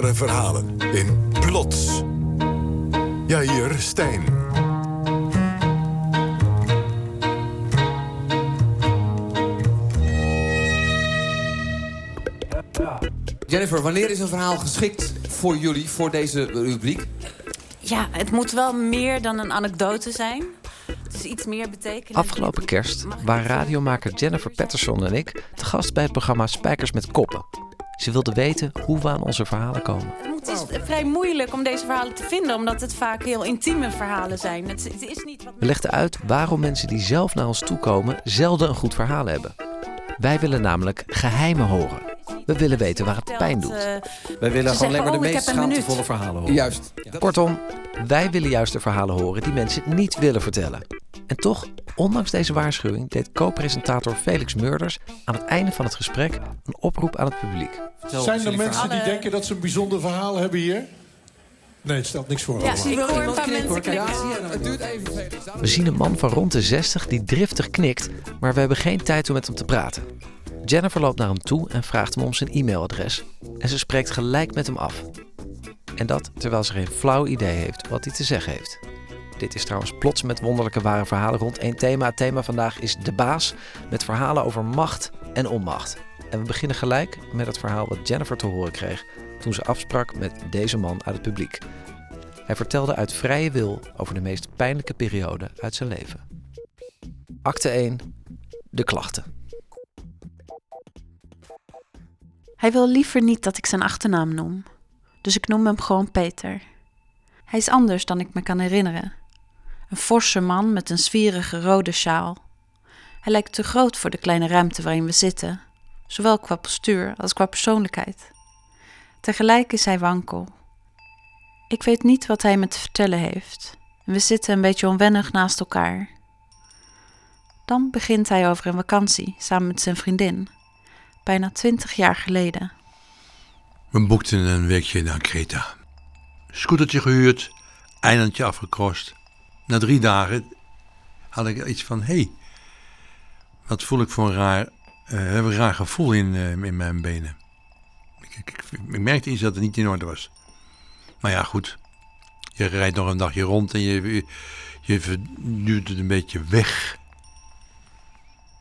ware verhalen in Plots. Ja, hier Stijn. Jennifer, wanneer is een verhaal geschikt voor jullie, voor deze rubriek? Ja, het moet wel meer dan een anekdote zijn. Het is iets meer betekenen. Afgelopen kerst waren radiomaker Jennifer Patterson en ik te gast bij het programma Spijkers met Koppen. Ze wilde weten hoe we aan onze verhalen komen. Het is vrij moeilijk om deze verhalen te vinden, omdat het vaak heel intieme verhalen zijn. Het, het is niet wat... We legden uit waarom mensen die zelf naar ons toe komen zelden een goed verhaal hebben. Wij willen namelijk geheimen horen. We willen weten waar het pijn doet. Eh, Wij willen gewoon alleen maar de oh, meest schaamtevolle verhalen horen. Juist. Kortom, wij willen juist de verhalen horen die mensen niet willen vertellen. En toch, ondanks deze waarschuwing, deed co-presentator Felix Murders aan het einde van het gesprek een oproep aan het publiek. Zijn er mensen die denken dat ze een bijzonder verhaal hebben hier? Nee, het stelt niks voor. Ja, ik hoor een paar mensen Ja, knikken. zie je, het duurt even, Felix. We zien een man van rond de 60 die driftig knikt, maar we hebben geen tijd om met hem te praten. Jennifer loopt naar hem toe en vraagt hem om zijn e-mailadres. En ze spreekt gelijk met hem af. En dat terwijl ze geen flauw idee heeft wat hij te zeggen heeft. Dit is trouwens plots met wonderlijke ware verhalen rond één thema. Het thema vandaag is de baas, met verhalen over macht en onmacht. En we beginnen gelijk met het verhaal wat Jennifer te horen kreeg toen ze afsprak met deze man uit het publiek. Hij vertelde uit vrije wil over de meest pijnlijke periode uit zijn leven. Acte 1. De klachten. Hij wil liever niet dat ik zijn achternaam noem. Dus ik noem hem gewoon Peter. Hij is anders dan ik me kan herinneren. Een forse man met een zwierige rode sjaal. Hij lijkt te groot voor de kleine ruimte waarin we zitten, zowel qua postuur als qua persoonlijkheid. Tegelijk is hij wankel. Ik weet niet wat hij me te vertellen heeft. We zitten een beetje onwennig naast elkaar. Dan begint hij over een vakantie samen met zijn vriendin bijna twintig jaar geleden. We boekten een weekje naar Kreta. Scootertje gehuurd, eilandje afgekrost. Na drie dagen had ik iets van, hé, hey, wat voel ik voor een raar, heb een raar gevoel in, eh, in mijn benen. Ik, ik, ik, merkte iets dat het niet in orde was. Maar ja, goed. Je rijdt nog een dagje rond en je, je, het een beetje weg.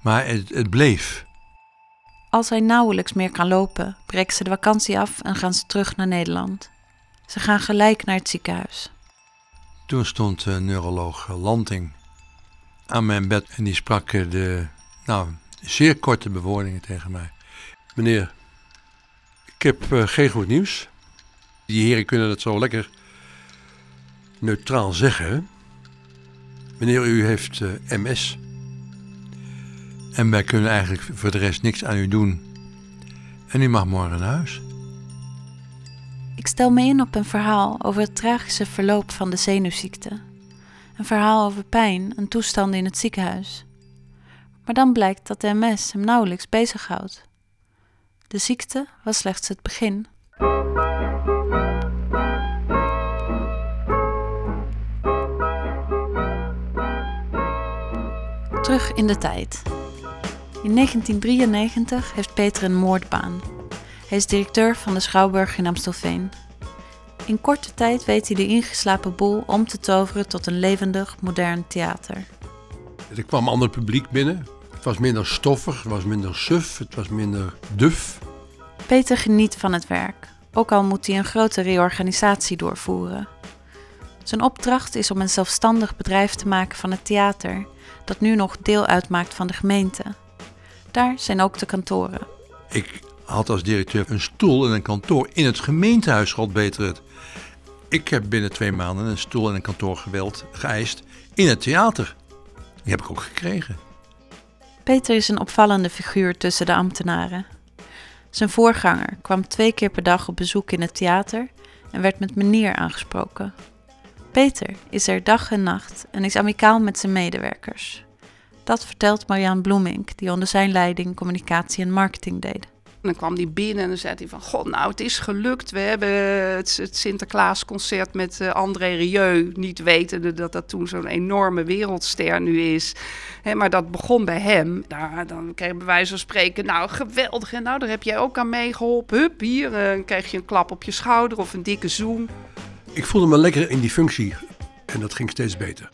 Maar het, het bleef. Als hij nauwelijks meer kan lopen, breken ze de vakantie af en gaan ze terug naar Nederland. Ze gaan gelijk naar het ziekenhuis. Toen stond uh, neuroloog Lanting aan mijn bed en die sprak eh, de nou, zeer korte bewoordingen tegen mij. Meneer, ik heb eh, geen goed nieuws. Die heren kunnen dat zo lekker neutraal zeggen. Meneer, u heeft eh, MS. En wij kunnen eigenlijk voor de rest niks aan u doen. En u mag morgen naar huis. Ik stel me in op een verhaal over het tragische verloop van de zenuwziekte. Een verhaal over pijn en toestanden in het ziekenhuis. Maar dan blijkt dat de MS hem nauwelijks bezighoudt. De ziekte was slechts het begin. Terug in de tijd. In 1993 heeft Peter een moordbaan. Hij is directeur van de Schouwburg in Amstelveen. In korte tijd weet hij de ingeslapen boel om te toveren tot een levendig, modern theater. Er kwam ander publiek binnen. Het was minder stoffig, het was minder suf, het was minder duf. Peter geniet van het werk, ook al moet hij een grote reorganisatie doorvoeren. Zijn opdracht is om een zelfstandig bedrijf te maken van het theater, dat nu nog deel uitmaakt van de gemeente. Daar zijn ook de kantoren. Ik had als directeur een stoel en een kantoor in het gemeentehuis, God beter het. Ik heb binnen twee maanden een stoel en een kantoorgeweld geëist in het theater. Die heb ik ook gekregen. Peter is een opvallende figuur tussen de ambtenaren. Zijn voorganger kwam twee keer per dag op bezoek in het theater en werd met meneer aangesproken. Peter is er dag en nacht en is amicaal met zijn medewerkers. Dat vertelt Marianne Bloemink, die onder zijn leiding communicatie en marketing deed. En dan kwam hij binnen en dan zei hij van... God, nou, het is gelukt. We hebben het, het Sinterklaasconcert met uh, André Rieu... niet wetende dat dat toen zo'n enorme wereldster nu is. Hè, maar dat begon bij hem. Nou, dan kreeg bij wijze van spreken... Nou, geweldig. En nou, daar heb jij ook aan meegeholpen. Hup, hier uh, krijg je een klap op je schouder of een dikke zoen. Ik voelde me lekker in die functie. En dat ging steeds beter.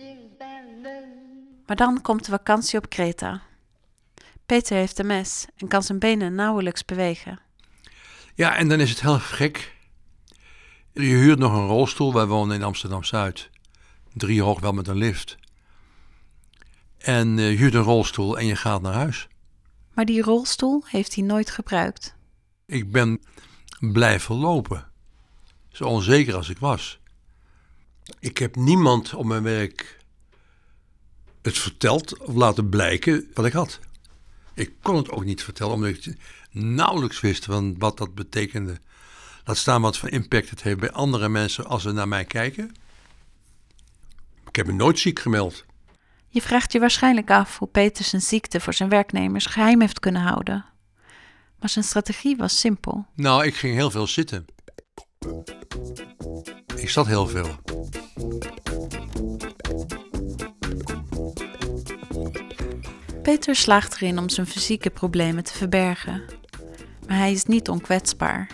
Maar dan komt de vakantie op Kreta. Peter heeft een mes en kan zijn benen nauwelijks bewegen. Ja, en dan is het heel gek. Je huurt nog een rolstoel. Wij wonen in Amsterdam-Zuid. Drie hoog wel met een lift. En uh, je huurt een rolstoel en je gaat naar huis. Maar die rolstoel heeft hij nooit gebruikt. Ik ben blijven lopen. Zo onzeker als ik was. Ik heb niemand op mijn werk het verteld of laten blijken wat ik had. Ik kon het ook niet vertellen, omdat ik nauwelijks wist van wat dat betekende. Laat staan wat voor impact het heeft bij andere mensen als ze naar mij kijken. Ik heb me nooit ziek gemeld. Je vraagt je waarschijnlijk af hoe Peter zijn ziekte voor zijn werknemers geheim heeft kunnen houden. Maar zijn strategie was simpel. Nou, ik ging heel veel zitten. Ik zat heel veel. Peter slaagt erin om zijn fysieke problemen te verbergen. Maar hij is niet onkwetsbaar.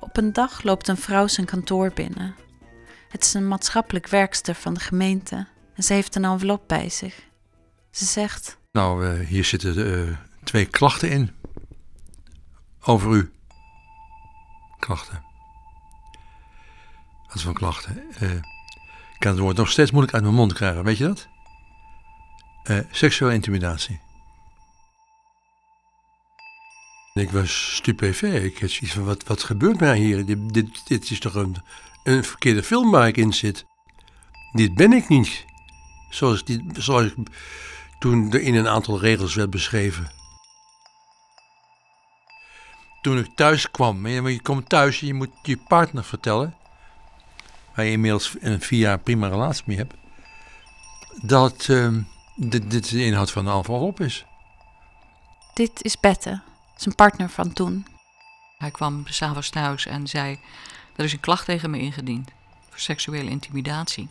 Op een dag loopt een vrouw zijn kantoor binnen. Het is een maatschappelijk werkster van de gemeente en ze heeft een envelop bij zich. Ze zegt: Nou, uh, hier zitten uh, twee klachten in. Over u. Klachten. Wat voor klachten? Uh, ik kan het woord nog steeds moeilijk uit mijn mond krijgen, weet je dat? Uh, seksuele intimidatie. Ik was stupefait. Ik had zoiets van, wat, wat gebeurt mij hier? Dit, dit, dit is toch een, een verkeerde film waar ik in zit? Dit ben ik niet. Zoals, dit, zoals ik toen er in een aantal regels werd beschreven. Toen ik thuis kwam, je komt thuis en je moet je partner vertellen, waar je inmiddels een vier jaar prima relatie mee hebt, dat... Uh, dit, dit de inhoud van de envelop is. Dit is Bette, zijn partner van toen. Hij kwam s'avonds thuis en zei: Er is een klacht tegen me ingediend voor seksuele intimidatie.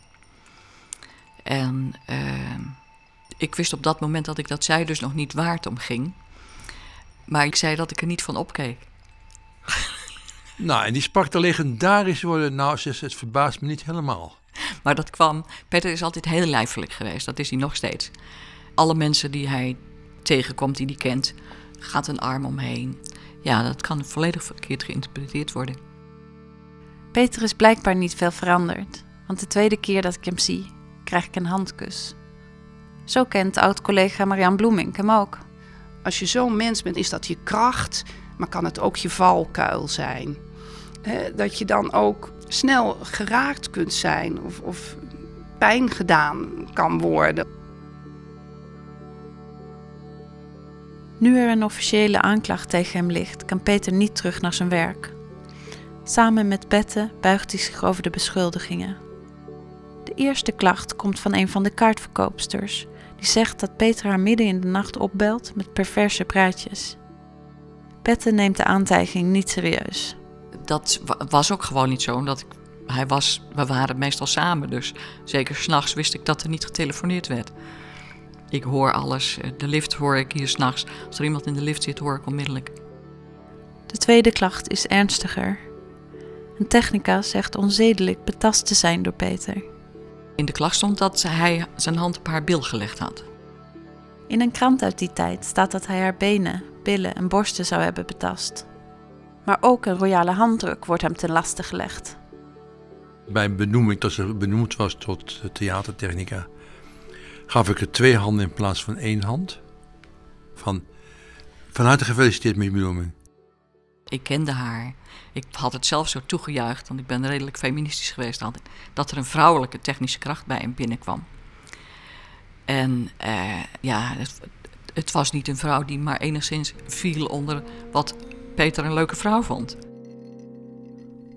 En uh, ik wist op dat moment dat ik dat zei, dus nog niet waar het om ging. Maar ik zei dat ik er niet van opkeek. nou, en die sprak de legendarische woorden: Nou, het verbaast me niet helemaal. Maar dat kwam. Peter is altijd heel lijfelijk geweest, dat is hij nog steeds. Alle mensen die hij tegenkomt, die hij kent, gaat een arm omheen. Ja, dat kan volledig verkeerd geïnterpreteerd worden. Peter is blijkbaar niet veel veranderd, want de tweede keer dat ik hem zie, krijg ik een handkus. Zo kent oud-collega Marian Bloemink hem ook. Als je zo'n mens bent, is dat je kracht, maar kan het ook je valkuil zijn. dat je dan ook snel geraakt kunt zijn of, of pijn gedaan kan worden. Nu er een officiële aanklacht tegen hem ligt, kan Peter niet terug naar zijn werk. Samen met Bette buigt hij zich over de beschuldigingen. De eerste klacht komt van een van de kaartverkoopsters, die zegt dat Peter haar midden in de nacht opbelt met perverse praatjes. Bette neemt de aantijging niet serieus dat was ook gewoon niet zo. Omdat ik, hij was, we waren meestal samen. Dus zeker s'nachts wist ik dat er niet getelefoneerd werd. Ik hoor alles. De lift hoor ik hier s'nachts. Als er iemand in de lift zit, hoor ik onmiddellijk. De tweede klacht is ernstiger. Een technica zegt onzedelijk betast te zijn door Peter. In de klacht stond dat hij zijn hand op haar bil gelegd had. In een krant uit die tijd staat dat hij haar benen, billen en borsten zou hebben betast maar ook een royale handdruk wordt hem ten laste gelegd. Bij benoeming, dat ze benoemd was tot theatertechnica, gaf ik er twee handen in plaats van één hand. Van, van harte gefeliciteerd met je benoeming. Ik kende haar. Ik had het zelf zo toegejuicht, want ik ben redelijk feministisch geweest altijd, dat er een vrouwelijke technische kracht bij hem binnenkwam. En uh, ja, het, het was niet een vrouw die maar enigszins viel onder wat Peter een leuke vrouw vond.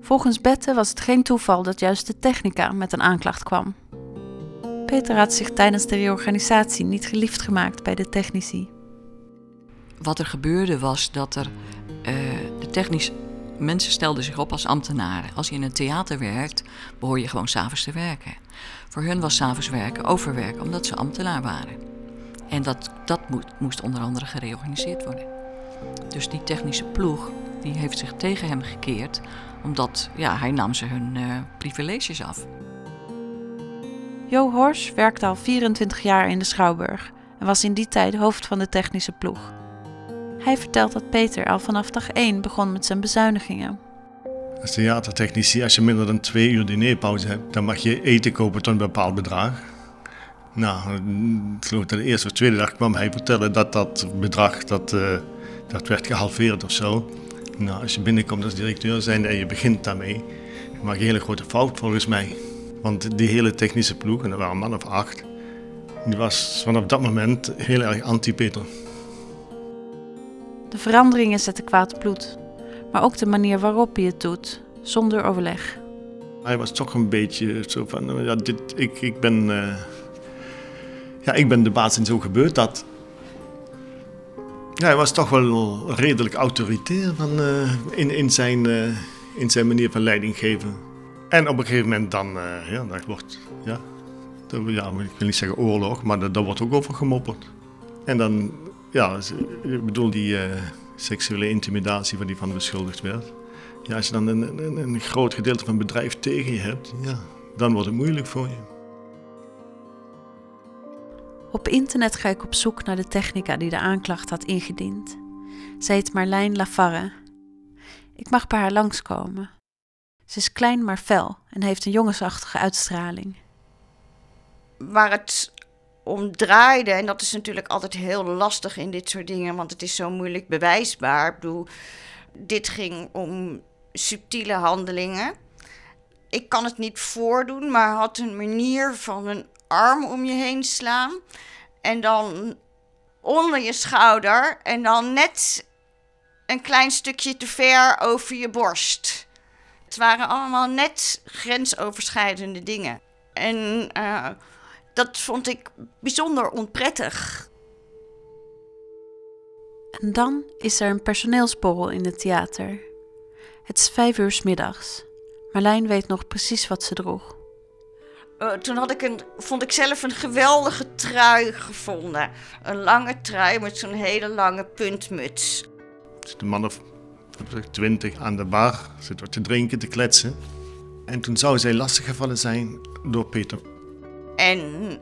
Volgens Bette was het geen toeval dat juist de technica met een aanklacht kwam. Peter had zich tijdens de reorganisatie niet geliefd gemaakt bij de technici. wat er gebeurde was dat er uh, de technisch mensen stelden zich op als ambtenaren. Als je in een theater werkt, behoor je gewoon s'avonds te werken. Voor hun was s'avonds werken overwerken, omdat ze ambtenaar waren. En dat, dat moest onder andere gereorganiseerd worden. Dus die technische ploeg die heeft zich tegen hem gekeerd, omdat ja, hij nam ze hun uh, privileges af. Jo Hors werkte al 24 jaar in de Schouwburg en was in die tijd hoofd van de technische ploeg. Hij vertelt dat Peter al vanaf dag 1 begon met zijn bezuinigingen. Als theatertechnici, als je minder dan twee uur dinerpauze hebt, dan mag je eten kopen tot een bepaald bedrag. Nou, ik geloof dat de eerste of tweede dag kwam hij vertellen dat dat bedrag dat, uh, dat werd gehalveerd of zo. Nou, als je binnenkomt als directeur zijn en je begint daarmee, je een hele grote fout volgens mij. Want die hele technische ploeg, en dat waren een man of acht, die was vanaf dat moment heel erg anti-Peter. De veranderingen zetten kwaad bloed, maar ook de manier waarop hij het doet, zonder overleg. Hij was toch een beetje zo van, ja, dit, ik, ik, ben, uh, ja, ik ben de baas en zo gebeurt dat. Ja, hij was toch wel redelijk autoritair uh, in, in, zijn, uh, in zijn manier van leiding geven. En op een gegeven moment dan, ja, dat wordt, ja, ja, ik wil niet zeggen oorlog, maar daar wordt ook over gemopperd. En dan ja, ik bedoel die seksuele intimidatie van die van beschuldigd werd. Ja, als je dan een, een, een, groot gedeelte van het bedrijf tegen je hebt, ja, dan wordt het moeilijk voor je. Op internet ga ik op zoek naar de technica die de aanklacht had ingediend. Zij heet Marlijn Lafarre. Ik mag bij haar langskomen. Ze is klein maar fel en heeft een jongensachtige uitstraling. Waar het om draaide. En dat is natuurlijk altijd heel lastig in dit soort dingen, want het is zo moeilijk bewijsbaar. Ik bedoel, dit ging om subtiele handelingen. Ik kan het niet voordoen, maar had een manier van een arm om je heen slaan. En dan onder je schouder. En dan net een klein stukje te ver over je borst. Het waren allemaal net grensoverschrijdende dingen. En uh, dat vond ik bijzonder onprettig. En dan is er een personeelsborrel in het theater. Het is vijf uur middags. Marlijn weet nog precies wat ze droeg. Uh, toen had ik een, vond ik zelf een geweldige trui gevonden. Een lange trui met zo'n hele lange puntmuts. De man of twintig aan de bar, zit wat te drinken, te kletsen. En toen zou zij lastiggevallen zijn door Peter en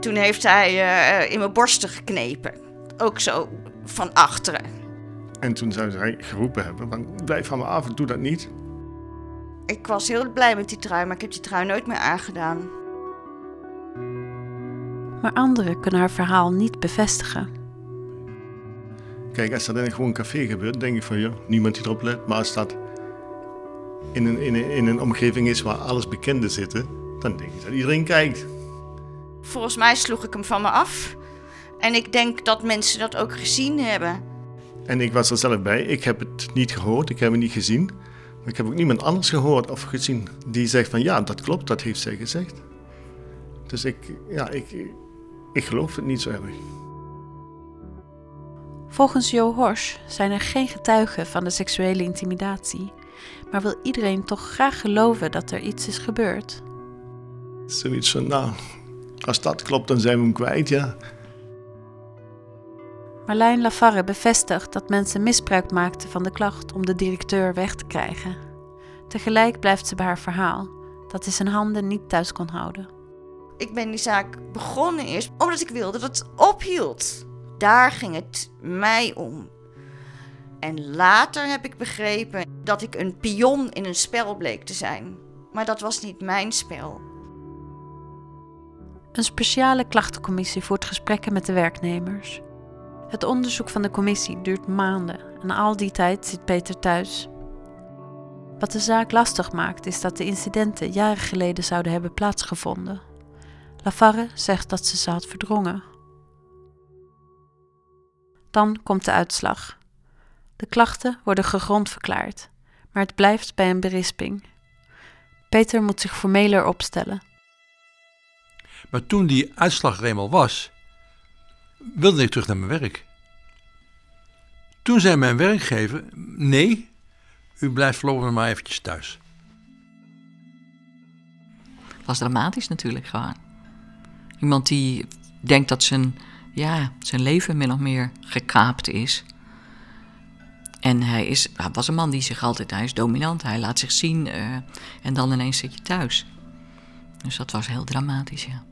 toen heeft hij uh, in mijn borsten geknepen. Ook zo van achteren. En toen zou hij geroepen hebben, van, blijf van me af, doe dat niet. Ik was heel blij met die trui, maar ik heb die trui nooit meer aangedaan. Maar anderen kunnen haar verhaal niet bevestigen. Kijk, als dat in een gewoon café gebeurt, denk ik van ja, niemand die erop let. Maar als dat in een, in een, in een omgeving is waar alles bekenden zitten, dan denk ik dat iedereen kijkt. Volgens mij sloeg ik hem van me af. En ik denk dat mensen dat ook gezien hebben. En ik was er zelf bij. Ik heb het niet gehoord, ik heb het niet gezien. Ik heb ook niemand anders gehoord of gezien die zegt van ja, dat klopt, dat heeft zij gezegd. Dus ik, ja, ik, ik geloof het niet zo erg. Volgens Jo Horsch zijn er geen getuigen van de seksuele intimidatie, maar wil iedereen toch graag geloven dat er iets is gebeurd. Zoiets van, nou, als dat klopt, dan zijn we hem kwijt, ja. Marlijn Lafarre bevestigt dat mensen misbruik maakten van de klacht om de directeur weg te krijgen. Tegelijk blijft ze bij haar verhaal dat hij zijn handen niet thuis kon houden. Ik ben die zaak begonnen eerst omdat ik wilde dat het ophield. Daar ging het mij om. En later heb ik begrepen dat ik een pion in een spel bleek te zijn. Maar dat was niet mijn spel. Een speciale klachtencommissie voert gesprekken met de werknemers. Het onderzoek van de commissie duurt maanden en al die tijd zit Peter thuis. Wat de zaak lastig maakt is dat de incidenten jaren geleden zouden hebben plaatsgevonden. Lafarre zegt dat ze ze had verdrongen. Dan komt de uitslag. De klachten worden gegrond verklaard, maar het blijft bij een berisping. Peter moet zich formeler opstellen maar toen die uitslag er eenmaal was, wilde ik terug naar mijn werk. Toen zei mijn werkgever: nee, u blijft voorlopig maar eventjes thuis. was dramatisch natuurlijk gewoon. Iemand die denkt dat zijn, ja, zijn leven min of meer gekaapt is. En hij, is, was een man die zich altijd, hij is dominant, hij laat zich zien eh, en dan ineens zit je thuis. Dus dat was heel dramatisch, ja.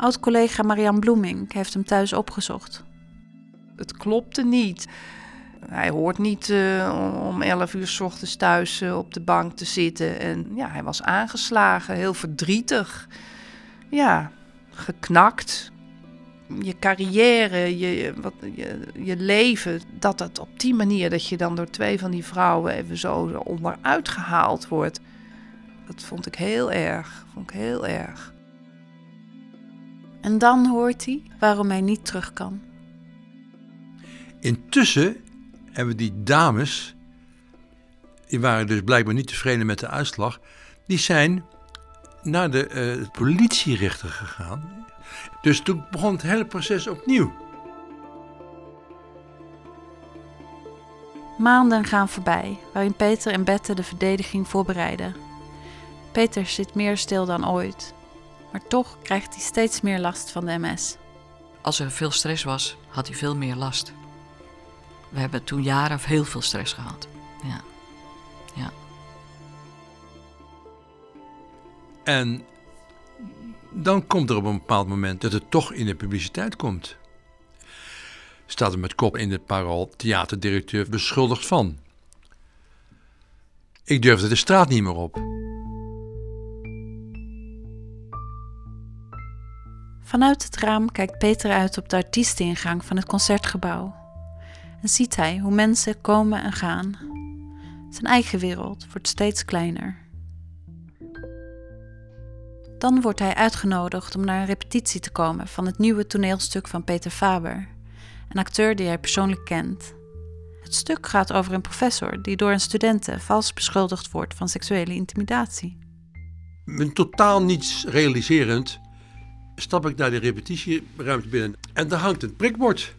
Oud-collega Marianne Bloeming heeft hem thuis opgezocht. Het klopte niet. Hij hoort niet uh, om 11 uur s ochtends thuis uh, op de bank te zitten. En ja, hij was aangeslagen, heel verdrietig. Ja, geknakt. Je carrière, je, wat, je, je leven, dat het op die manier dat je dan door twee van die vrouwen even zo onderuit gehaald wordt. Dat vond ik heel erg. Vond ik heel erg. En dan hoort hij waarom hij niet terug kan. Intussen hebben die dames, die waren dus blijkbaar niet tevreden met de uitslag, die zijn naar de uh, politierechter gegaan. Dus toen begon het hele proces opnieuw. Maanden gaan voorbij, waarin Peter en Bette de verdediging voorbereiden. Peter zit meer stil dan ooit, maar toch krijgt hij steeds meer last van de MS. Als er veel stress was, had hij veel meer last. We hebben toen jaren heel veel stress gehad. Ja. ja. En dan komt er op een bepaald moment dat het toch in de publiciteit komt. Staat er met kop in het parool theaterdirecteur beschuldigd van. Ik durfde de straat niet meer op. Vanuit het raam kijkt Peter uit op de artiesteningang van het concertgebouw en ziet hij hoe mensen komen en gaan. Zijn eigen wereld wordt steeds kleiner. Dan wordt hij uitgenodigd om naar een repetitie te komen van het nieuwe toneelstuk van Peter Faber, een acteur die hij persoonlijk kent. Het stuk gaat over een professor die door een studenten vals beschuldigd wordt van seksuele intimidatie. Met totaal niets realiserend stap ik naar de repetitieruimte binnen en daar hangt een prikbord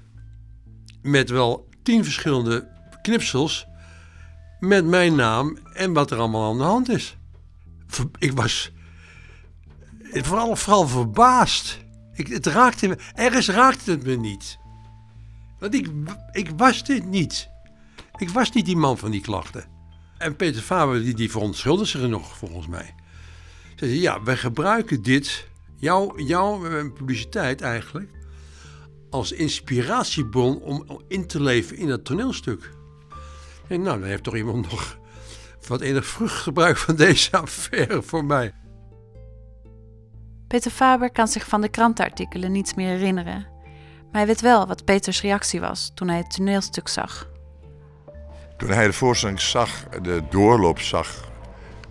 met wel tien verschillende knipsels met mijn naam en wat er allemaal aan de hand is. Ik was vooral, vooral verbaasd. Ik, het raakte me, ergens raakte het me niet. Want ik, ik was dit niet. Ik was niet die man van die klachten. En Peter Faber, die, die verontschuldigde zich nog volgens mij. Zei, ja, wij gebruiken dit, jouw, jouw eh, publiciteit eigenlijk, als inspiratiebron om in te leven in dat toneelstuk. En nou, dan heeft toch iemand nog wat enig vrucht gebruikt van deze affaire voor mij. Peter Faber kan zich van de krantenartikelen niets meer herinneren. Maar hij weet wel wat Peters reactie was toen hij het toneelstuk zag. Toen hij de voorstelling zag, de doorloop zag,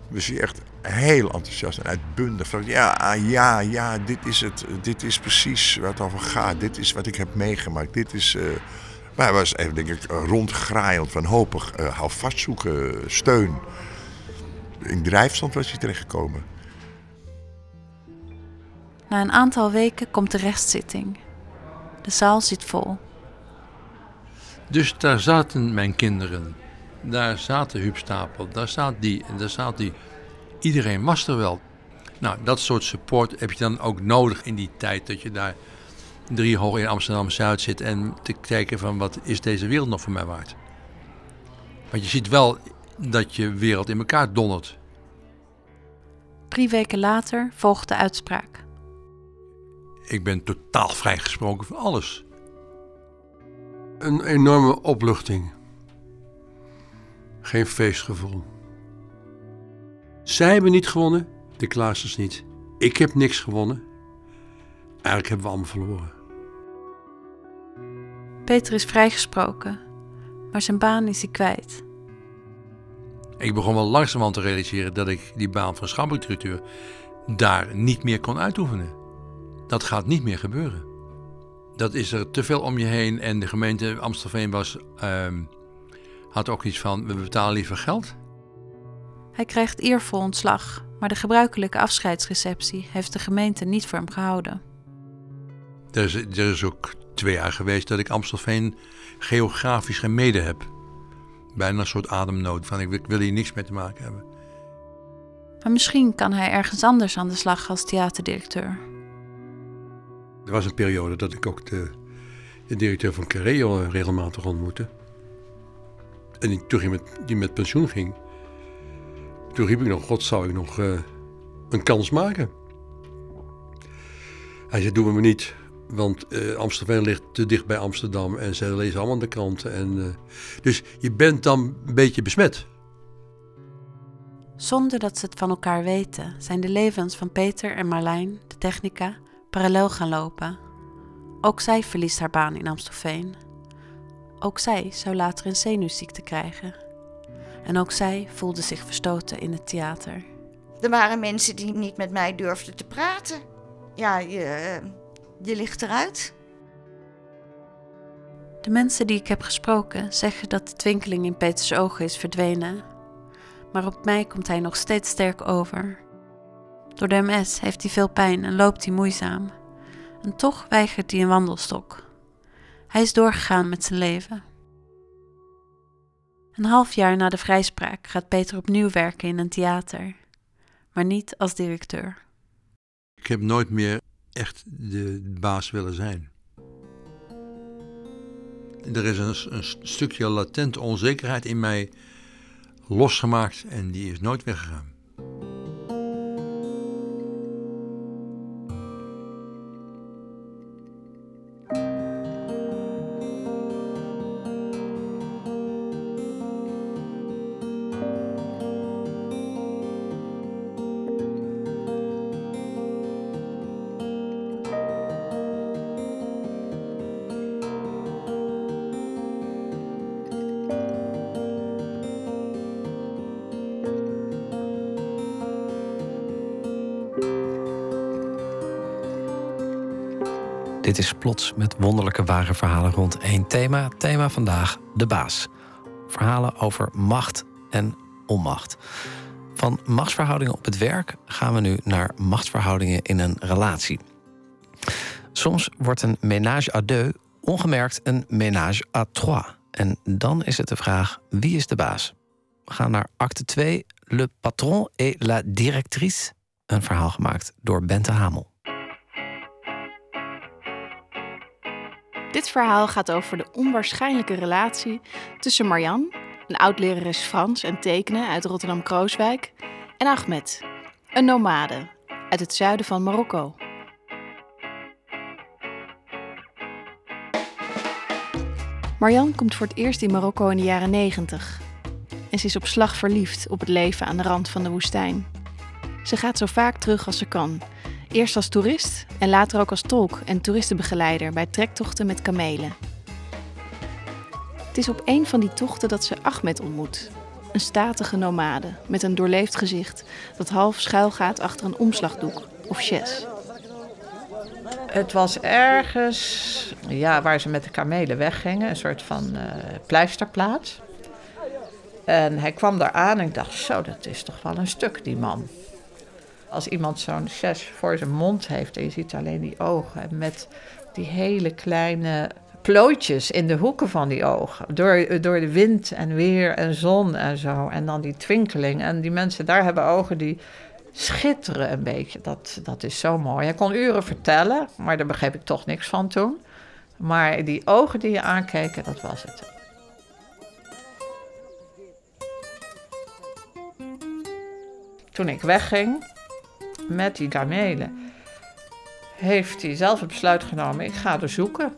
was hij echt heel enthousiast en uitbundig. Ja, ah, ja, ja, dit is het. Dit is precies waar het over gaat. Dit is wat ik heb meegemaakt. Dit is... Uh... Maar hij was even, denk ik, rondgraaiend, wanhopig. Uh, hou vast zoeken, steun. In drijfstand was hij terechtgekomen. Na een aantal weken komt de rechtszitting. De zaal zit vol. Dus daar zaten mijn kinderen. Daar zaten Huub Stapel, daar zat die en daar zat die iedereen was er wel. Nou, dat soort support heb je dan ook nodig in die tijd dat je daar drie hoog in Amsterdam-Zuid zit en te kijken van wat is deze wereld nog voor mij waard. Want je ziet wel dat je wereld in elkaar dondert. Drie weken later volgt de uitspraak. Ik ben totaal vrijgesproken van alles. Een enorme opluchting. Geen feestgevoel. Zij hebben niet gewonnen, de Klaasers niet. Ik heb niks gewonnen. Eigenlijk hebben we allemaal verloren. Peter is vrijgesproken, maar zijn baan is hij kwijt. Ik begon wel langzamerhand te realiseren dat ik die baan van schampdirecteur daar niet meer kon uitoefenen. Dat gaat niet meer gebeuren. Dat is er te veel om je heen en de gemeente Amstelveen was, ehm, had ook iets van, we betalen liever geld hij krijgt eervol ontslag, maar de gebruikelijke afscheidsreceptie heeft de gemeente niet voor hem gehouden. Er is, er is ook twee jaar geweest dat ik Amstelveen geografisch gemeden heb. Bijna een soort ademnood van ik wil hier niks mee te maken hebben. Maar misschien kan hij ergens anders aan de slag als theaterdirecteur. Er was een periode dat ik ook de, de directeur van Carreo regelmatig ontmoette. En die, toen hij met, die met pensioen ging, toen riep ik nog, god zou ik nog uh, een kans maken. Hij zei, doen we maar niet, want uh, Amsterdam ligt te dicht bij Amsterdam en ze lezen allemaal de kranten. En, uh, dus je bent dan een beetje besmet. Zonder dat ze het van elkaar weten, zijn de levens van Peter en Marlijn, de technica, parallel gaan lopen. Ook zij verliest haar baan in Amstelveen. Ook zij zou later een zenuwziekte krijgen. En ook zij voelde zich verstoten in het theater. Er waren mensen die niet met mij durfden te praten. Ja, je, je ligt eruit. De mensen die ik heb gesproken zeggen dat de twinkeling in Peters ogen is verdwenen. Maar op mij komt hij nog steeds sterk over. Door de MS heeft hij veel pijn en loopt hij moeizaam. En toch weigert hij een wandelstok. Hij is doorgegaan met zijn leven. Een half jaar na de vrijspraak gaat Peter opnieuw werken in een theater, maar niet als directeur. Ik heb nooit meer echt de baas willen zijn. Er is een, stukje latente onzekerheid in mij losgemaakt en die is nooit weggegaan. Dit is Plots met wonderlijke ware verhalen rond één thema. Thema vandaag, de baas. Verhalen over macht en onmacht. Van machtsverhoudingen op het werk gaan we nu naar machtsverhoudingen in een relatie. Soms wordt een ménage à deux ongemerkt een ménage à trois. En dan is het de vraag, wie is de baas? We gaan naar acte 2, Le patron et la directrice. Een verhaal gemaakt door Bente Hamel. Dit verhaal gaat over de onwaarschijnlijke relatie tussen Marjan, een oud-lerares Frans en tekenen uit Rotterdam-Krooswijk, en Ahmed, een nomade uit het zuiden van Marokko. Marjan komt voor het eerst in Marokko in de jaren 90 en ze is op slag verliefd op het leven aan de rand van de woestijn. Ze gaat zo vaak terug als ze kan Eerst als toerist en later ook als tolk en toeristenbegeleider bij trektochten met kamelen. Het is op een van die tochten dat ze Ahmed ontmoet. Een statige nomade met een doorleefd gezicht dat half schuil gaat achter een omslagdoek of chess. Het was ergens ja, waar ze met de kamelen weggingen, een soort van uh, pleisterplaats. En hij kwam daar aan en ik dacht, zo, dat is toch wel een stuk, die man. Als iemand zo'n zes voor zijn mond heeft en je ziet alleen die ogen met die hele kleine plooitjes in de hoeken van die ogen. Door, door de wind en weer en zon en zo. En dan die twinkeling. En die mensen daar hebben ogen die schitteren een beetje. Dat, dat is zo mooi. Hij kon uren vertellen, maar daar begreep ik toch niks van toen. Maar die ogen die je aankeken, dat was het. Toen ik wegging, met die kamelen, heeft hij zelf het besluit genomen: ik ga er zoeken.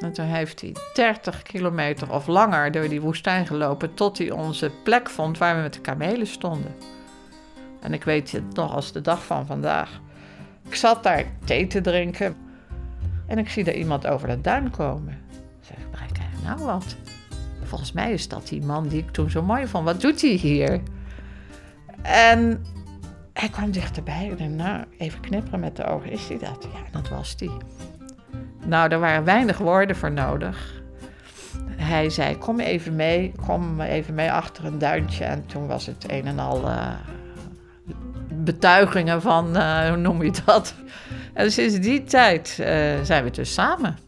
En toen heeft hij 30 kilometer of langer door die woestijn gelopen tot hij onze plek vond waar we met de kamelen stonden. En ik weet het nog als de dag van vandaag. Ik zat daar thee te drinken en ik zie daar iemand over de duin komen. Ik zeg, kijk nou wat? Volgens mij is dat die man die ik toen zo mooi vond. Wat doet hij hier? En hij kwam dichterbij en nou, even knipperen met de ogen, is hij dat? Ja, dat was die. Nou, daar waren weinig woorden voor nodig. Hij zei, kom even mee, kom even mee achter een duintje. En toen was het een en al eh, betuigingen van, eh, hoe noem je dat? En sinds die tijd eh, zijn we dus samen.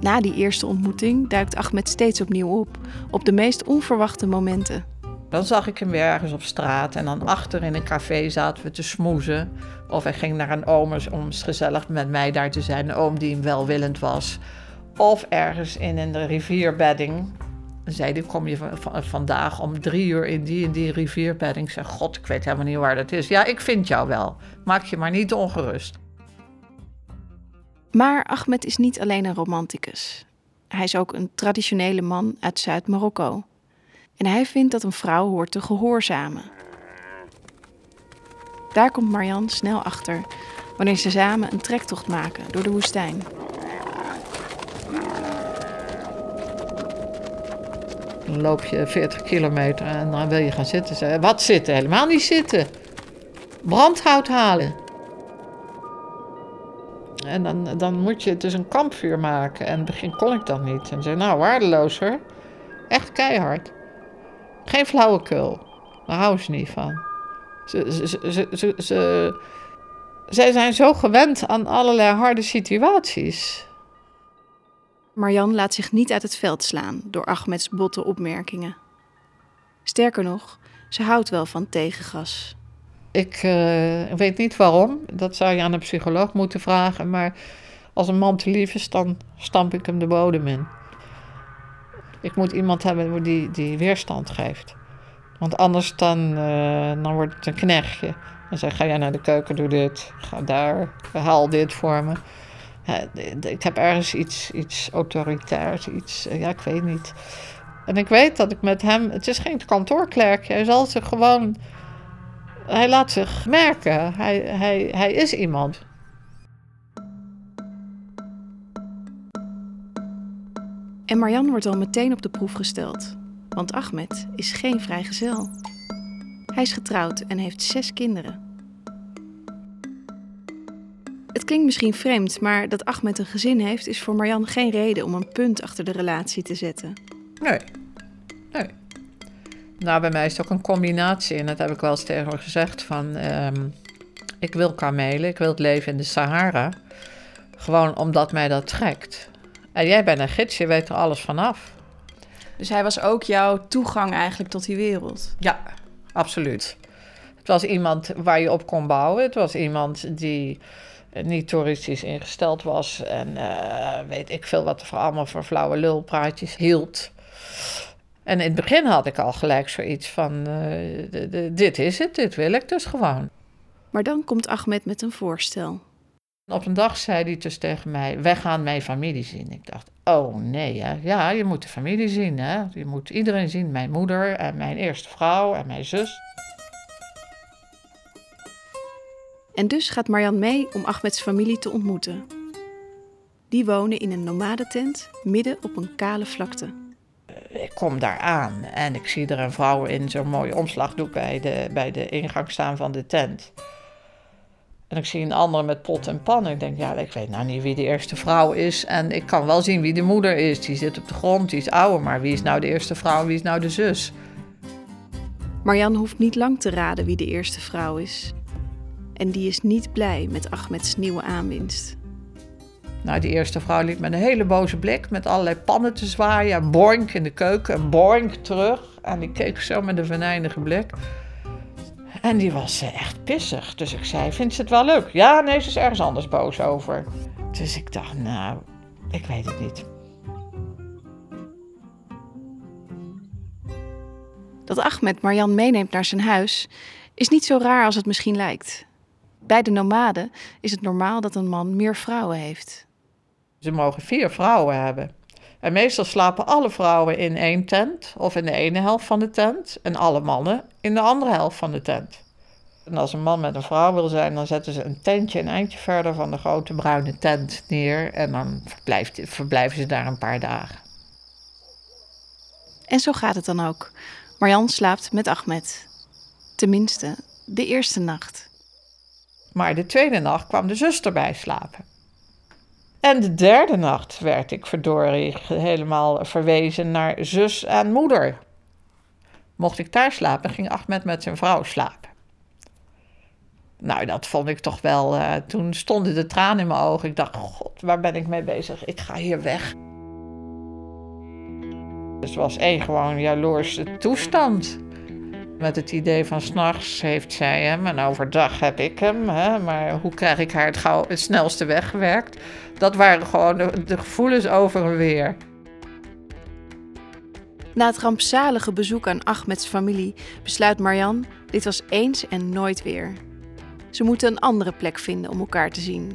Na die eerste ontmoeting duikt Ahmed steeds opnieuw op, op de meest onverwachte momenten. Dan zag ik hem weer ergens op straat en dan achter in een café zaten we te smoezen. Of hij ging naar een oom om gezellig met mij daar te zijn, een oom die hem welwillend was. Of ergens in een rivierbedding. Zei die, kom je vandaag om drie uur in die en die rivierbedding? Ik zeg, god, ik weet helemaal niet waar dat is. Ja, ik vind jou wel. Maak je maar niet ongerust. Maar Ahmed is niet alleen een romanticus. Hij is ook een traditionele man uit Zuid-Marokko. En hij vindt dat een vrouw hoort te gehoorzamen. Daar komt Marian snel achter wanneer ze samen een trektocht maken door de woestijn. Dan loop je 40 kilometer en dan wil je gaan zitten. Wat zitten? Helemaal niet zitten. Brandhout halen. En dan, dan moet je dus een kampvuur maken. En in het begin kon ik dat niet. En zei, nou, waardeloos hoor. Echt keihard. Geen flauwekul. Daar houden ze niet van. Ze, ze, ze, ze, ze, zij zijn zo gewend aan allerlei harde situaties. Marjan laat zich niet uit het veld slaan door Ahmeds botte opmerkingen. Sterker nog, ze houdt wel van tegengas. Ik uh, weet niet waarom, dat zou je aan een psycholoog moeten vragen, maar als een man te lief is, dan stamp ik hem de bodem in. Ik moet iemand hebben die, die weerstand geeft. Want anders dan, uh, dan wordt het een knechtje. Dan zeg ga jij naar de keuken, doe dit. Ga daar, haal dit voor me. ik heb ergens iets, iets autoritairs, iets, ja, ik weet niet. En ik weet dat ik met hem, het is geen kantoorklerk, hij zal zich gewoon, hij laat zich merken. Hij, hij, hij is iemand. En Marjan wordt al meteen op de proef gesteld. Want Ahmed is geen vrijgezel. Hij is getrouwd en heeft zes kinderen. Het klinkt misschien vreemd, maar dat Ahmed een gezin heeft, is voor Marjan geen reden om een punt achter de relatie te zetten. Nee. Nee. Nou, bij mij is het ook een combinatie. En dat heb ik wel eens tegen haar gezegd: van ehm, ik wil kamelen, ik wil het leven in de Sahara. Gewoon omdat mij dat trekt. En jij bent een gids, je weet er alles vanaf. Dus hij was ook jouw toegang eigenlijk tot die wereld? Ja, absoluut. Het was iemand waar je op kon bouwen. Het was iemand die niet toeristisch ingesteld was. En uh, weet ik veel wat er voor allemaal voor flauwe lulpraatjes hield. En in het begin had ik al gelijk zoiets van: uh, dit is het, dit wil ik dus gewoon. Maar dan komt Ahmed met een voorstel. Op een dag zei hij dus tegen mij: Wij gaan mijn familie zien. Ik dacht: Oh nee, hè? ja, je moet de familie zien. Hè? Je moet iedereen zien: mijn moeder en mijn eerste vrouw en mijn zus. En dus gaat Marjan mee om Ahmeds familie te ontmoeten. Die wonen in een nomadentent midden op een kale vlakte. Ik kom daar aan en ik zie er een vrouw in zo'n mooie omslagdoek bij de, bij de ingang staan van de tent. En ik zie een andere met pot en pan. Ik denk, ja, ik weet nou niet wie de eerste vrouw is. En ik kan wel zien wie de moeder is. Die zit op de grond, die is ouder. Maar wie is nou de eerste vrouw en wie is nou de zus? Marjan hoeft niet lang te raden wie de eerste vrouw is. En die is niet blij met Ahmeds nieuwe aanwinst. Nou, die eerste vrouw liep met een hele boze blik, met allerlei pannen te zwaaien. En boink in de keuken, en boink terug. En die keek zo met een venijnige blik. En die was eh, echt pissig. Dus ik zei, vindt ze het wel leuk? Ja, nee, ze is ergens anders boos over. Dus ik dacht, nou, ik weet het niet. Dat Ahmed Marjan meeneemt naar zijn huis is niet zo raar als het misschien lijkt. Bij de nomaden is het normaal dat een man meer vrouwen heeft. Ze mogen vier vrouwen hebben. En meestal slapen alle vrouwen in één tent of in de ene helft van de tent en alle mannen in de andere helft van de tent. En als een man met een vrouw wil zijn, dan zetten ze een tentje een eindje verder van de grote bruine tent neer en dan verblijft, verblijven ze daar een paar dagen. En zo gaat het dan ook. Marjan slaapt met Ahmed. Tenminste, de eerste nacht. Maar de tweede nacht kwam de zuster bij slapen. En de derde nacht werd ik verdorie helemaal verwezen naar zus en moeder. Mocht ik daar slapen, ging Ahmed met zijn vrouw slapen. Nou, dat vond ik toch wel. Eh, toen stonden de tranen in mijn ogen. Ik dacht: God, waar ben ik mee bezig? Ik ga hier weg. Het was één gewoon jaloerse toestand. Met het idee van s'nachts heeft zij hem en overdag heb ik hem. Hè? Maar hoe krijg ik haar het, gauw, het snelste weggewerkt? Dat waren gewoon de, gevoelens over en weer. Na het rampzalige bezoek aan Ahmeds familie besluit Marjan: dit was eens en nooit weer. Ze moeten een andere plek vinden om elkaar te zien.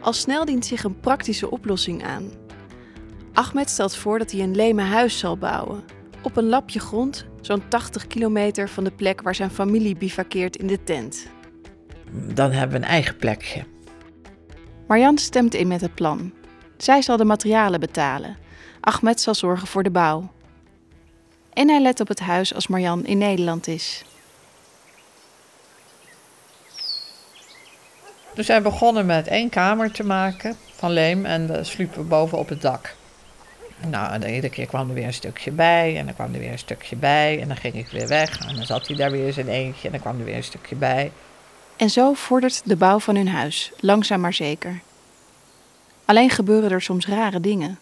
Al snel dient zich een praktische oplossing aan. Ahmed stelt voor dat hij een leme huis zal bouwen. Op een lapje grond, zo'n 80 kilometer van de plek waar zijn familie bivakkeert in de tent. Dan hebben we een eigen plekje. Marjan stemt in met het plan. Zij zal de materialen betalen. Ahmed zal zorgen voor de bouw. En hij let op het huis als Marjan in Nederland is. Dus hij begonnen met één kamer te maken van leem en de sliepen boven op het dak. Nou, en iedere keer kwam er weer een stukje bij en dan kwam er weer een stukje bij en dan ging ik weer weg en dan zat hij daar weer eens in eentje en dan kwam er weer een stukje bij. En zo vordert de bouw van hun huis, langzaam maar zeker. Alleen gebeuren er soms rare dingen.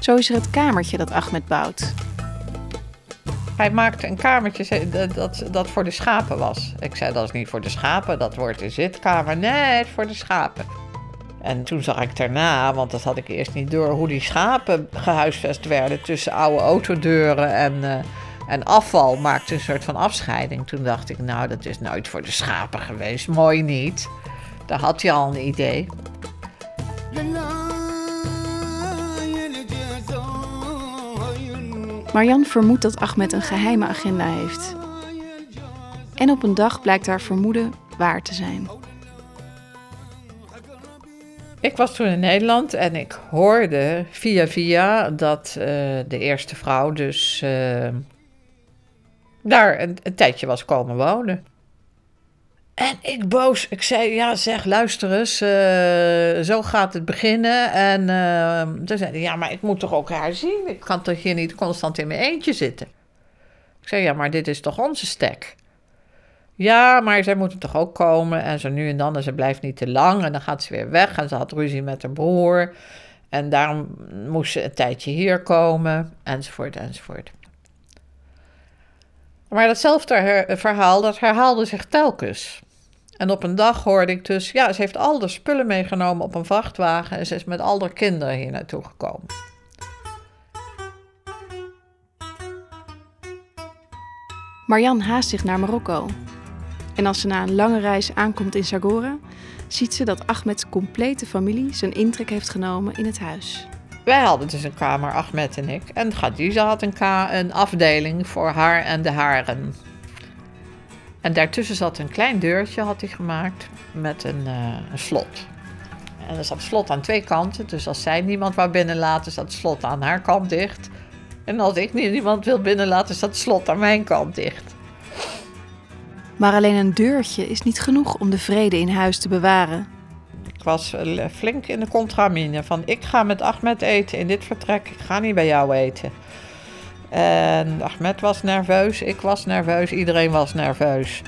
Zo is er het kamertje dat Ahmed bouwt. Hij maakte een kamertje dat, dat, voor de schapen was. Ik zei, dat is niet voor de schapen, dat wordt de zitkamer. Nee, het is voor de schapen. En toen zag ik daarna, want dat had ik eerst niet door, hoe die schapen gehuisvest werden tussen oude autodeuren en, uh, en afval. Maakte een soort van afscheiding. Toen dacht ik, nou, dat is nooit voor de schapen geweest. Mooi niet. Daar had hij al een idee. Marjan vermoedt dat Ahmed een geheime agenda heeft. En op een dag blijkt haar vermoeden waar te zijn. Ik was toen in Nederland en ik hoorde via via dat uh, de eerste vrouw dus uh, daar een, tijdje was komen wonen. En ik boos, ik zei, ja zeg, luister eens, uh, zo gaat het beginnen. En toen zei ja, maar ik moet toch ook haar zien? Ik kan toch hier niet constant in mijn eentje zitten? Ik zei, ja, maar dit is toch onze stek? Ja, maar zij moeten toch ook komen. En zo nu en dan, en ze blijft niet te lang. En dan gaat ze weer weg. En ze had ruzie met haar broer. En daarom moest ze een tijdje hier komen. Enzovoort, enzovoort. Maar datzelfde verhaal, dat herhaalde zich telkens. En op een dag hoorde ik dus, ja, ze heeft al de spullen meegenomen op een vrachtwagen. En ze is met al haar kinderen hier naartoe gekomen. Marjan haast zich naar Marokko. En als ze na een lange reis aankomt in Sagora, ziet ze dat Ahmeds complete familie zijn intrek heeft genomen in het huis. Wij hadden dus een kamer, Ahmed en ik. En Khadija had een, een afdeling voor haar en de haren. En daartussen zat een klein deurtje, had hij gemaakt, met een, uh, een slot. En er zat slot aan twee kanten, dus als zij niemand wou binnenlaten, zat het slot aan haar kant dicht. En als ik niemand wil binnenlaten, zat het slot aan mijn kant dicht. Maar alleen een deurtje is niet genoeg om de vrede in huis te bewaren. Ik was flink in de contramine van ik ga met Ahmed eten in dit vertrek, ik ga niet bij jou eten. En Ahmed was nerveus, ik was nerveus, iedereen was nerveus.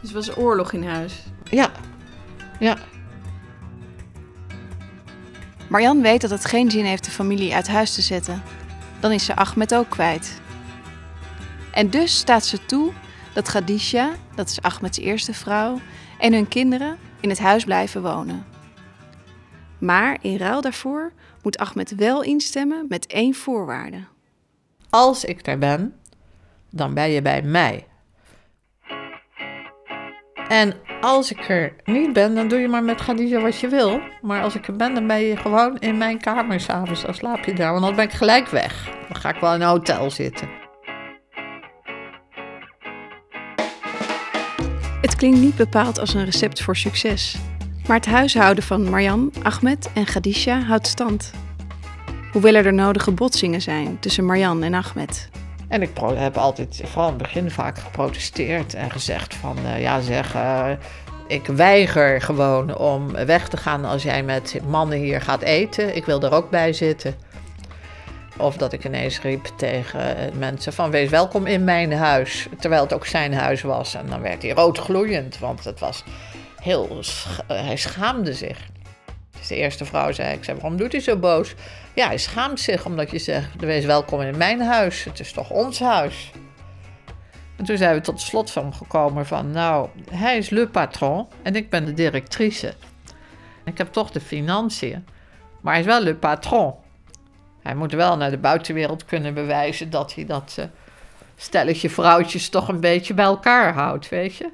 Dus het was oorlog in huis? Ja, ja. Marjan weet dat het geen zin heeft de familie uit huis te zetten. Dan is ze Ahmed ook kwijt. En dus staat ze toe dat Khadija, dat is Ahmeds eerste vrouw, en hun kinderen in het huis blijven wonen. Maar in ruil daarvoor moet Ahmed wel instemmen met één voorwaarde. Als ik er ben, dan ben je bij mij. En als ik er niet ben, dan doe je maar met Khadija wat je wil. Maar als ik er ben, dan ben je gewoon in mijn kamer s'avonds. Dan slaap je daar, want dan ben ik gelijk weg. Dan ga ik wel in een hotel zitten. Het klinkt niet bepaald als een recept voor succes. Maar het huishouden van Marjan, Ahmed en Khadija houdt stand. Hoewel er de nodige botsingen zijn tussen Marjan en Ahmed. En ik heb altijd, vooral het begin, vaak geprotesteerd en gezegd van... Uh, ja zeg, uh, ik weiger gewoon om weg te gaan als jij met mannen hier gaat eten. Ik wil er ook bij zitten. Of dat ik ineens riep tegen mensen van wees welkom in mijn huis. Terwijl het ook zijn huis was. En dan werd hij roodgloeiend, want het was heel... Hij schaamde zich. de eerste vrouw zei ik, zei, waarom doet hij zo boos? Ja, hij schaamt zich omdat je zegt, wees welkom in mijn huis. Het is toch ons huis? En toen zijn we tot slot van gekomen van, nou, hij is le patron en ik ben de directrice. Ik heb toch de financiën, maar hij is wel le patron. Hij moet wel naar de buitenwereld kunnen bewijzen dat hij dat uh, stelletje vrouwtjes toch een beetje bij elkaar houdt, weet je?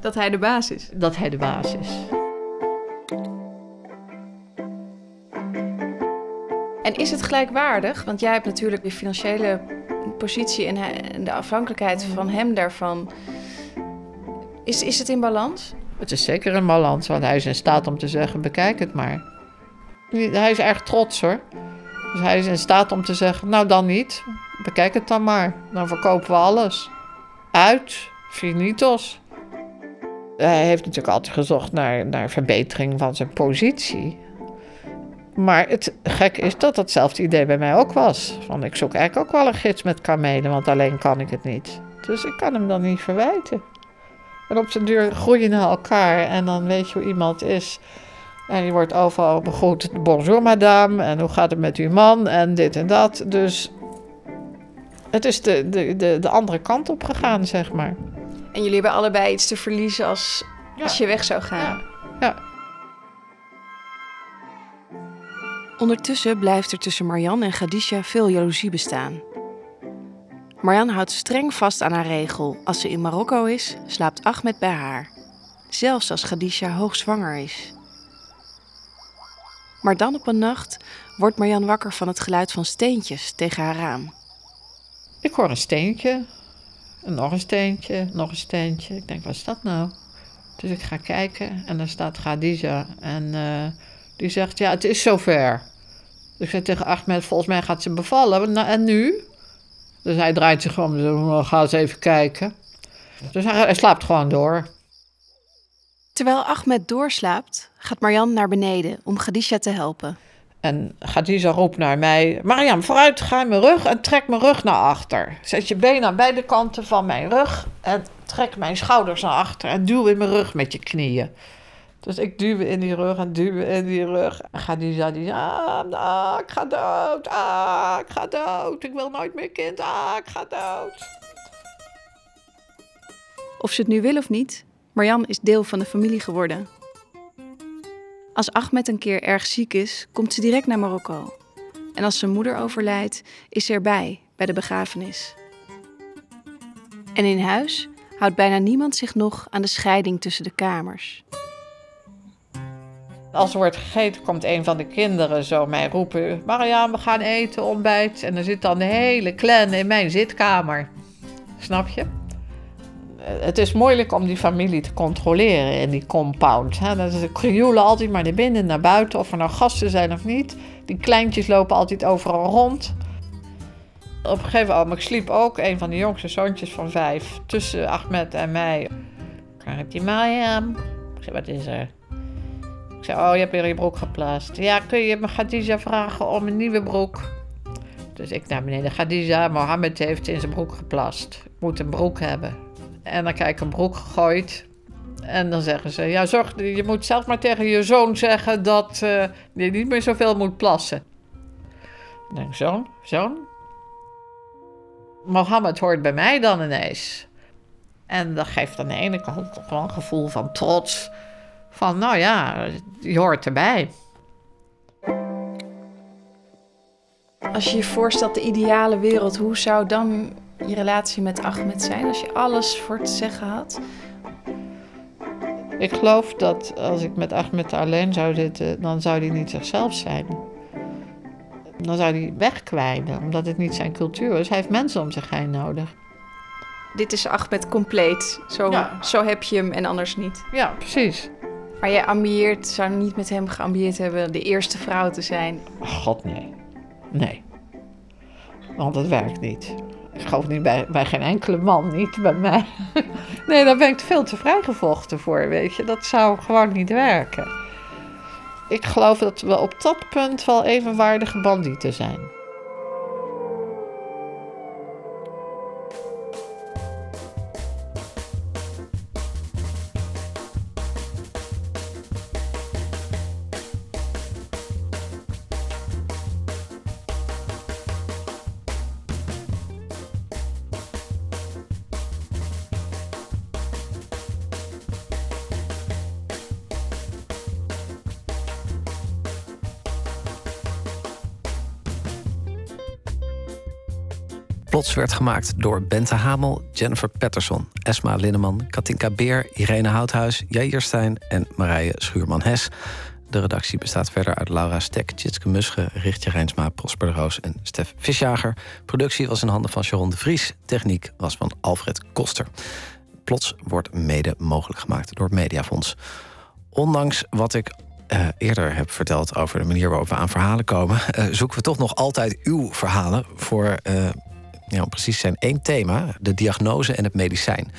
Dat hij de baas is. Dat hij de baas is. En is het gelijkwaardig? Want jij hebt natuurlijk de financiële positie en de afhankelijkheid van hem daarvan. Is, is het in balans? Het is zeker in balans, want hij is in staat om te zeggen: bekijk het maar. Hij is erg trots hoor. Dus hij is in staat om te zeggen: nou dan niet, bekijk het dan maar. Dan verkopen we alles. Uit, finitos. Hij heeft natuurlijk altijd gezocht naar, naar verbetering van zijn positie. Maar het gek is dat datzelfde idee bij mij ook was. Van ik zoek eigenlijk ook wel een gids met kamelen, want alleen kan ik het niet. Dus ik kan hem dan niet verwijten. En op zijn duur groeien naar elkaar en dan weet je hoe iemand is. En je wordt overal begroet, bonjour madame, en hoe gaat het met uw man, en dit en dat. Dus het is de, de, de, de andere kant op gegaan, zeg maar. En jullie hebben allebei iets te verliezen als, als je weg zou gaan. Ja. ja. Ondertussen blijft er tussen Marianne en Khadija veel jaloezie bestaan. Marianne houdt streng vast aan haar regel. Als ze in Marokko is, slaapt Ahmed bij haar. Zelfs als Khadija hoogzwanger is. Maar dan op een nacht wordt Marianne wakker van het geluid van steentjes tegen haar raam. Ik hoor een steentje. En nog een steentje, nog een steentje. Ik denk, wat is dat nou? Dus ik ga kijken en daar staat Khadija. En uh, die zegt, ja, het is zover. Dus ik zeg tegen Ahmed, volgens mij gaat ze bevallen. Nou, en nu? Dus hij draait zich om. Dus ga eens even kijken. Dus hij, hij slaapt gewoon door. Terwijl Ahmed doorslaapt, gaat Marjan naar beneden om Khadija te helpen. En Khadija roept naar mij: Mariam, vooruit, ga in mijn rug en trek mijn rug naar achter. Zet je benen aan beide kanten van mijn rug en trek mijn schouders naar achter en duw in mijn rug met je knieën. Dus ik duw in die rug en duw in die rug. En Khadija die ah, ah, ik ga dood, ah, ik ga dood, ik wil nooit meer kind, ah, ik ga dood. Of ze het nu wil of niet, Marjan is deel van de familie geworden. Als Ahmed een keer erg ziek is, komt ze direct naar Marokko. En als zijn moeder overlijdt, is ze erbij bij de begrafenis. En in huis houdt bijna niemand zich nog aan de scheiding tussen de kamers. Als er wordt gegeten, komt een van de kinderen zo mij roepen: Marianne, we gaan eten, ontbijt. En dan zit dan de hele clan in mijn zitkamer. Snap je? Het is moeilijk om die familie te controleren in die compound. Hè? Is krioelen altijd maar naar binnen en naar buiten, of er nou gasten zijn of niet. Die kleintjes lopen altijd overal rond. Op een gegeven moment, ik sliep ook, een van de jongste zoontjes van vijf, tussen Ahmed en mij. Ik heb die Mariam. Ik zei, wat is er? Ik zei, oh, je hebt weer je broek geplaatst. Ja, kun je me Khadija vragen om een nieuwe broek? Dus ik naar beneden. Khadija, Mohammed heeft in zijn broek geplast. Ik moet een broek hebben. En dan krijg ik een broek gegooid. En dan zeggen ze, ja, zorg, je moet zelf maar tegen je zoon zeggen dat uh, je niet meer zoveel moet plassen. Dan denk ik, zoon, zoon? Mohammed hoort bij mij dan ineens. En dat geeft aan de ene kant wel een gevoel van trots. Van, nou ja, je hoort erbij. Als je je voorstelt de ideale wereld, hoe zou dan je relatie met Ahmed zijn als je alles voor te zeggen had? Ik geloof dat als ik met Ahmed alleen zou zitten, dan zou hij niet zichzelf zijn. Dan zou hij wegkwijnen, omdat het niet zijn cultuur is. Hij heeft mensen om zich heen nodig. Dit is Ahmed compleet. Zo, zo heb je hem en anders niet. Ja, precies. Maar jij ambieert, zou niet met hem geambieerd hebben de eerste vrouw te zijn? God, nee. Nee. Want dat werkt niet. Ik geloof niet bij, bij geen enkele man, niet bij mij. Nee, daar ben ik veel te vrijgevochten voor, weet je. Dat zou gewoon niet werken. Ik geloof dat we op dat punt wel evenwaardige bandieten zijn. Plots werd gemaakt door Bente Hamel, Jennifer Patterson, Esma Linneman, Katinka Beer, Irene Houthuis, Jair Stijn en Marije Schuurman-Hes. De redactie bestaat verder uit Laura Stek, Tjitske Musche, Richtje Rijnsma, Prosper de Roos en Stef Visjager. Productie was in handen van Sharon de Vries. Techniek was van Alfred Koster. Plots wordt mede mogelijk gemaakt door het Mediafonds. Ondanks wat ik uh, eerder heb verteld over de manier waarop we aan verhalen komen, uh, zoeken we toch nog altijd uw verhalen voor, uh, ja, precies zijn één thema: de diagnose en het medicijn.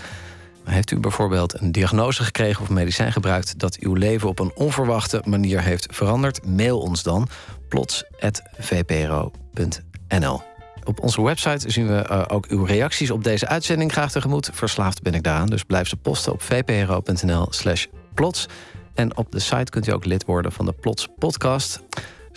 Heeft u bijvoorbeeld een diagnose gekregen of medicijn gebruikt dat uw leven op een onverwachte manier heeft veranderd? Mail ons dan plots.vpro.nl. Op onze website zien we uh, ook uw reacties op deze uitzending graag tegemoet. Verslaafd ben ik daaraan, dus blijf ze posten op vpro.nl/slash plots. En op de site kunt u ook lid worden van de Plots podcast.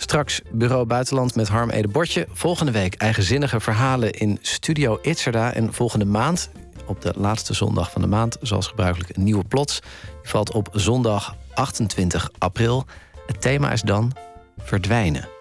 Straks Bureau Buitenland met Harm Ede Bordje. Volgende week eigenzinnige verhalen in Studio Itzerda. En volgende maand, op de laatste zondag van de maand, zoals gebruikelijk een nieuwe Plots. Die valt op zondag 28 april. Het thema is dan verdwijnen.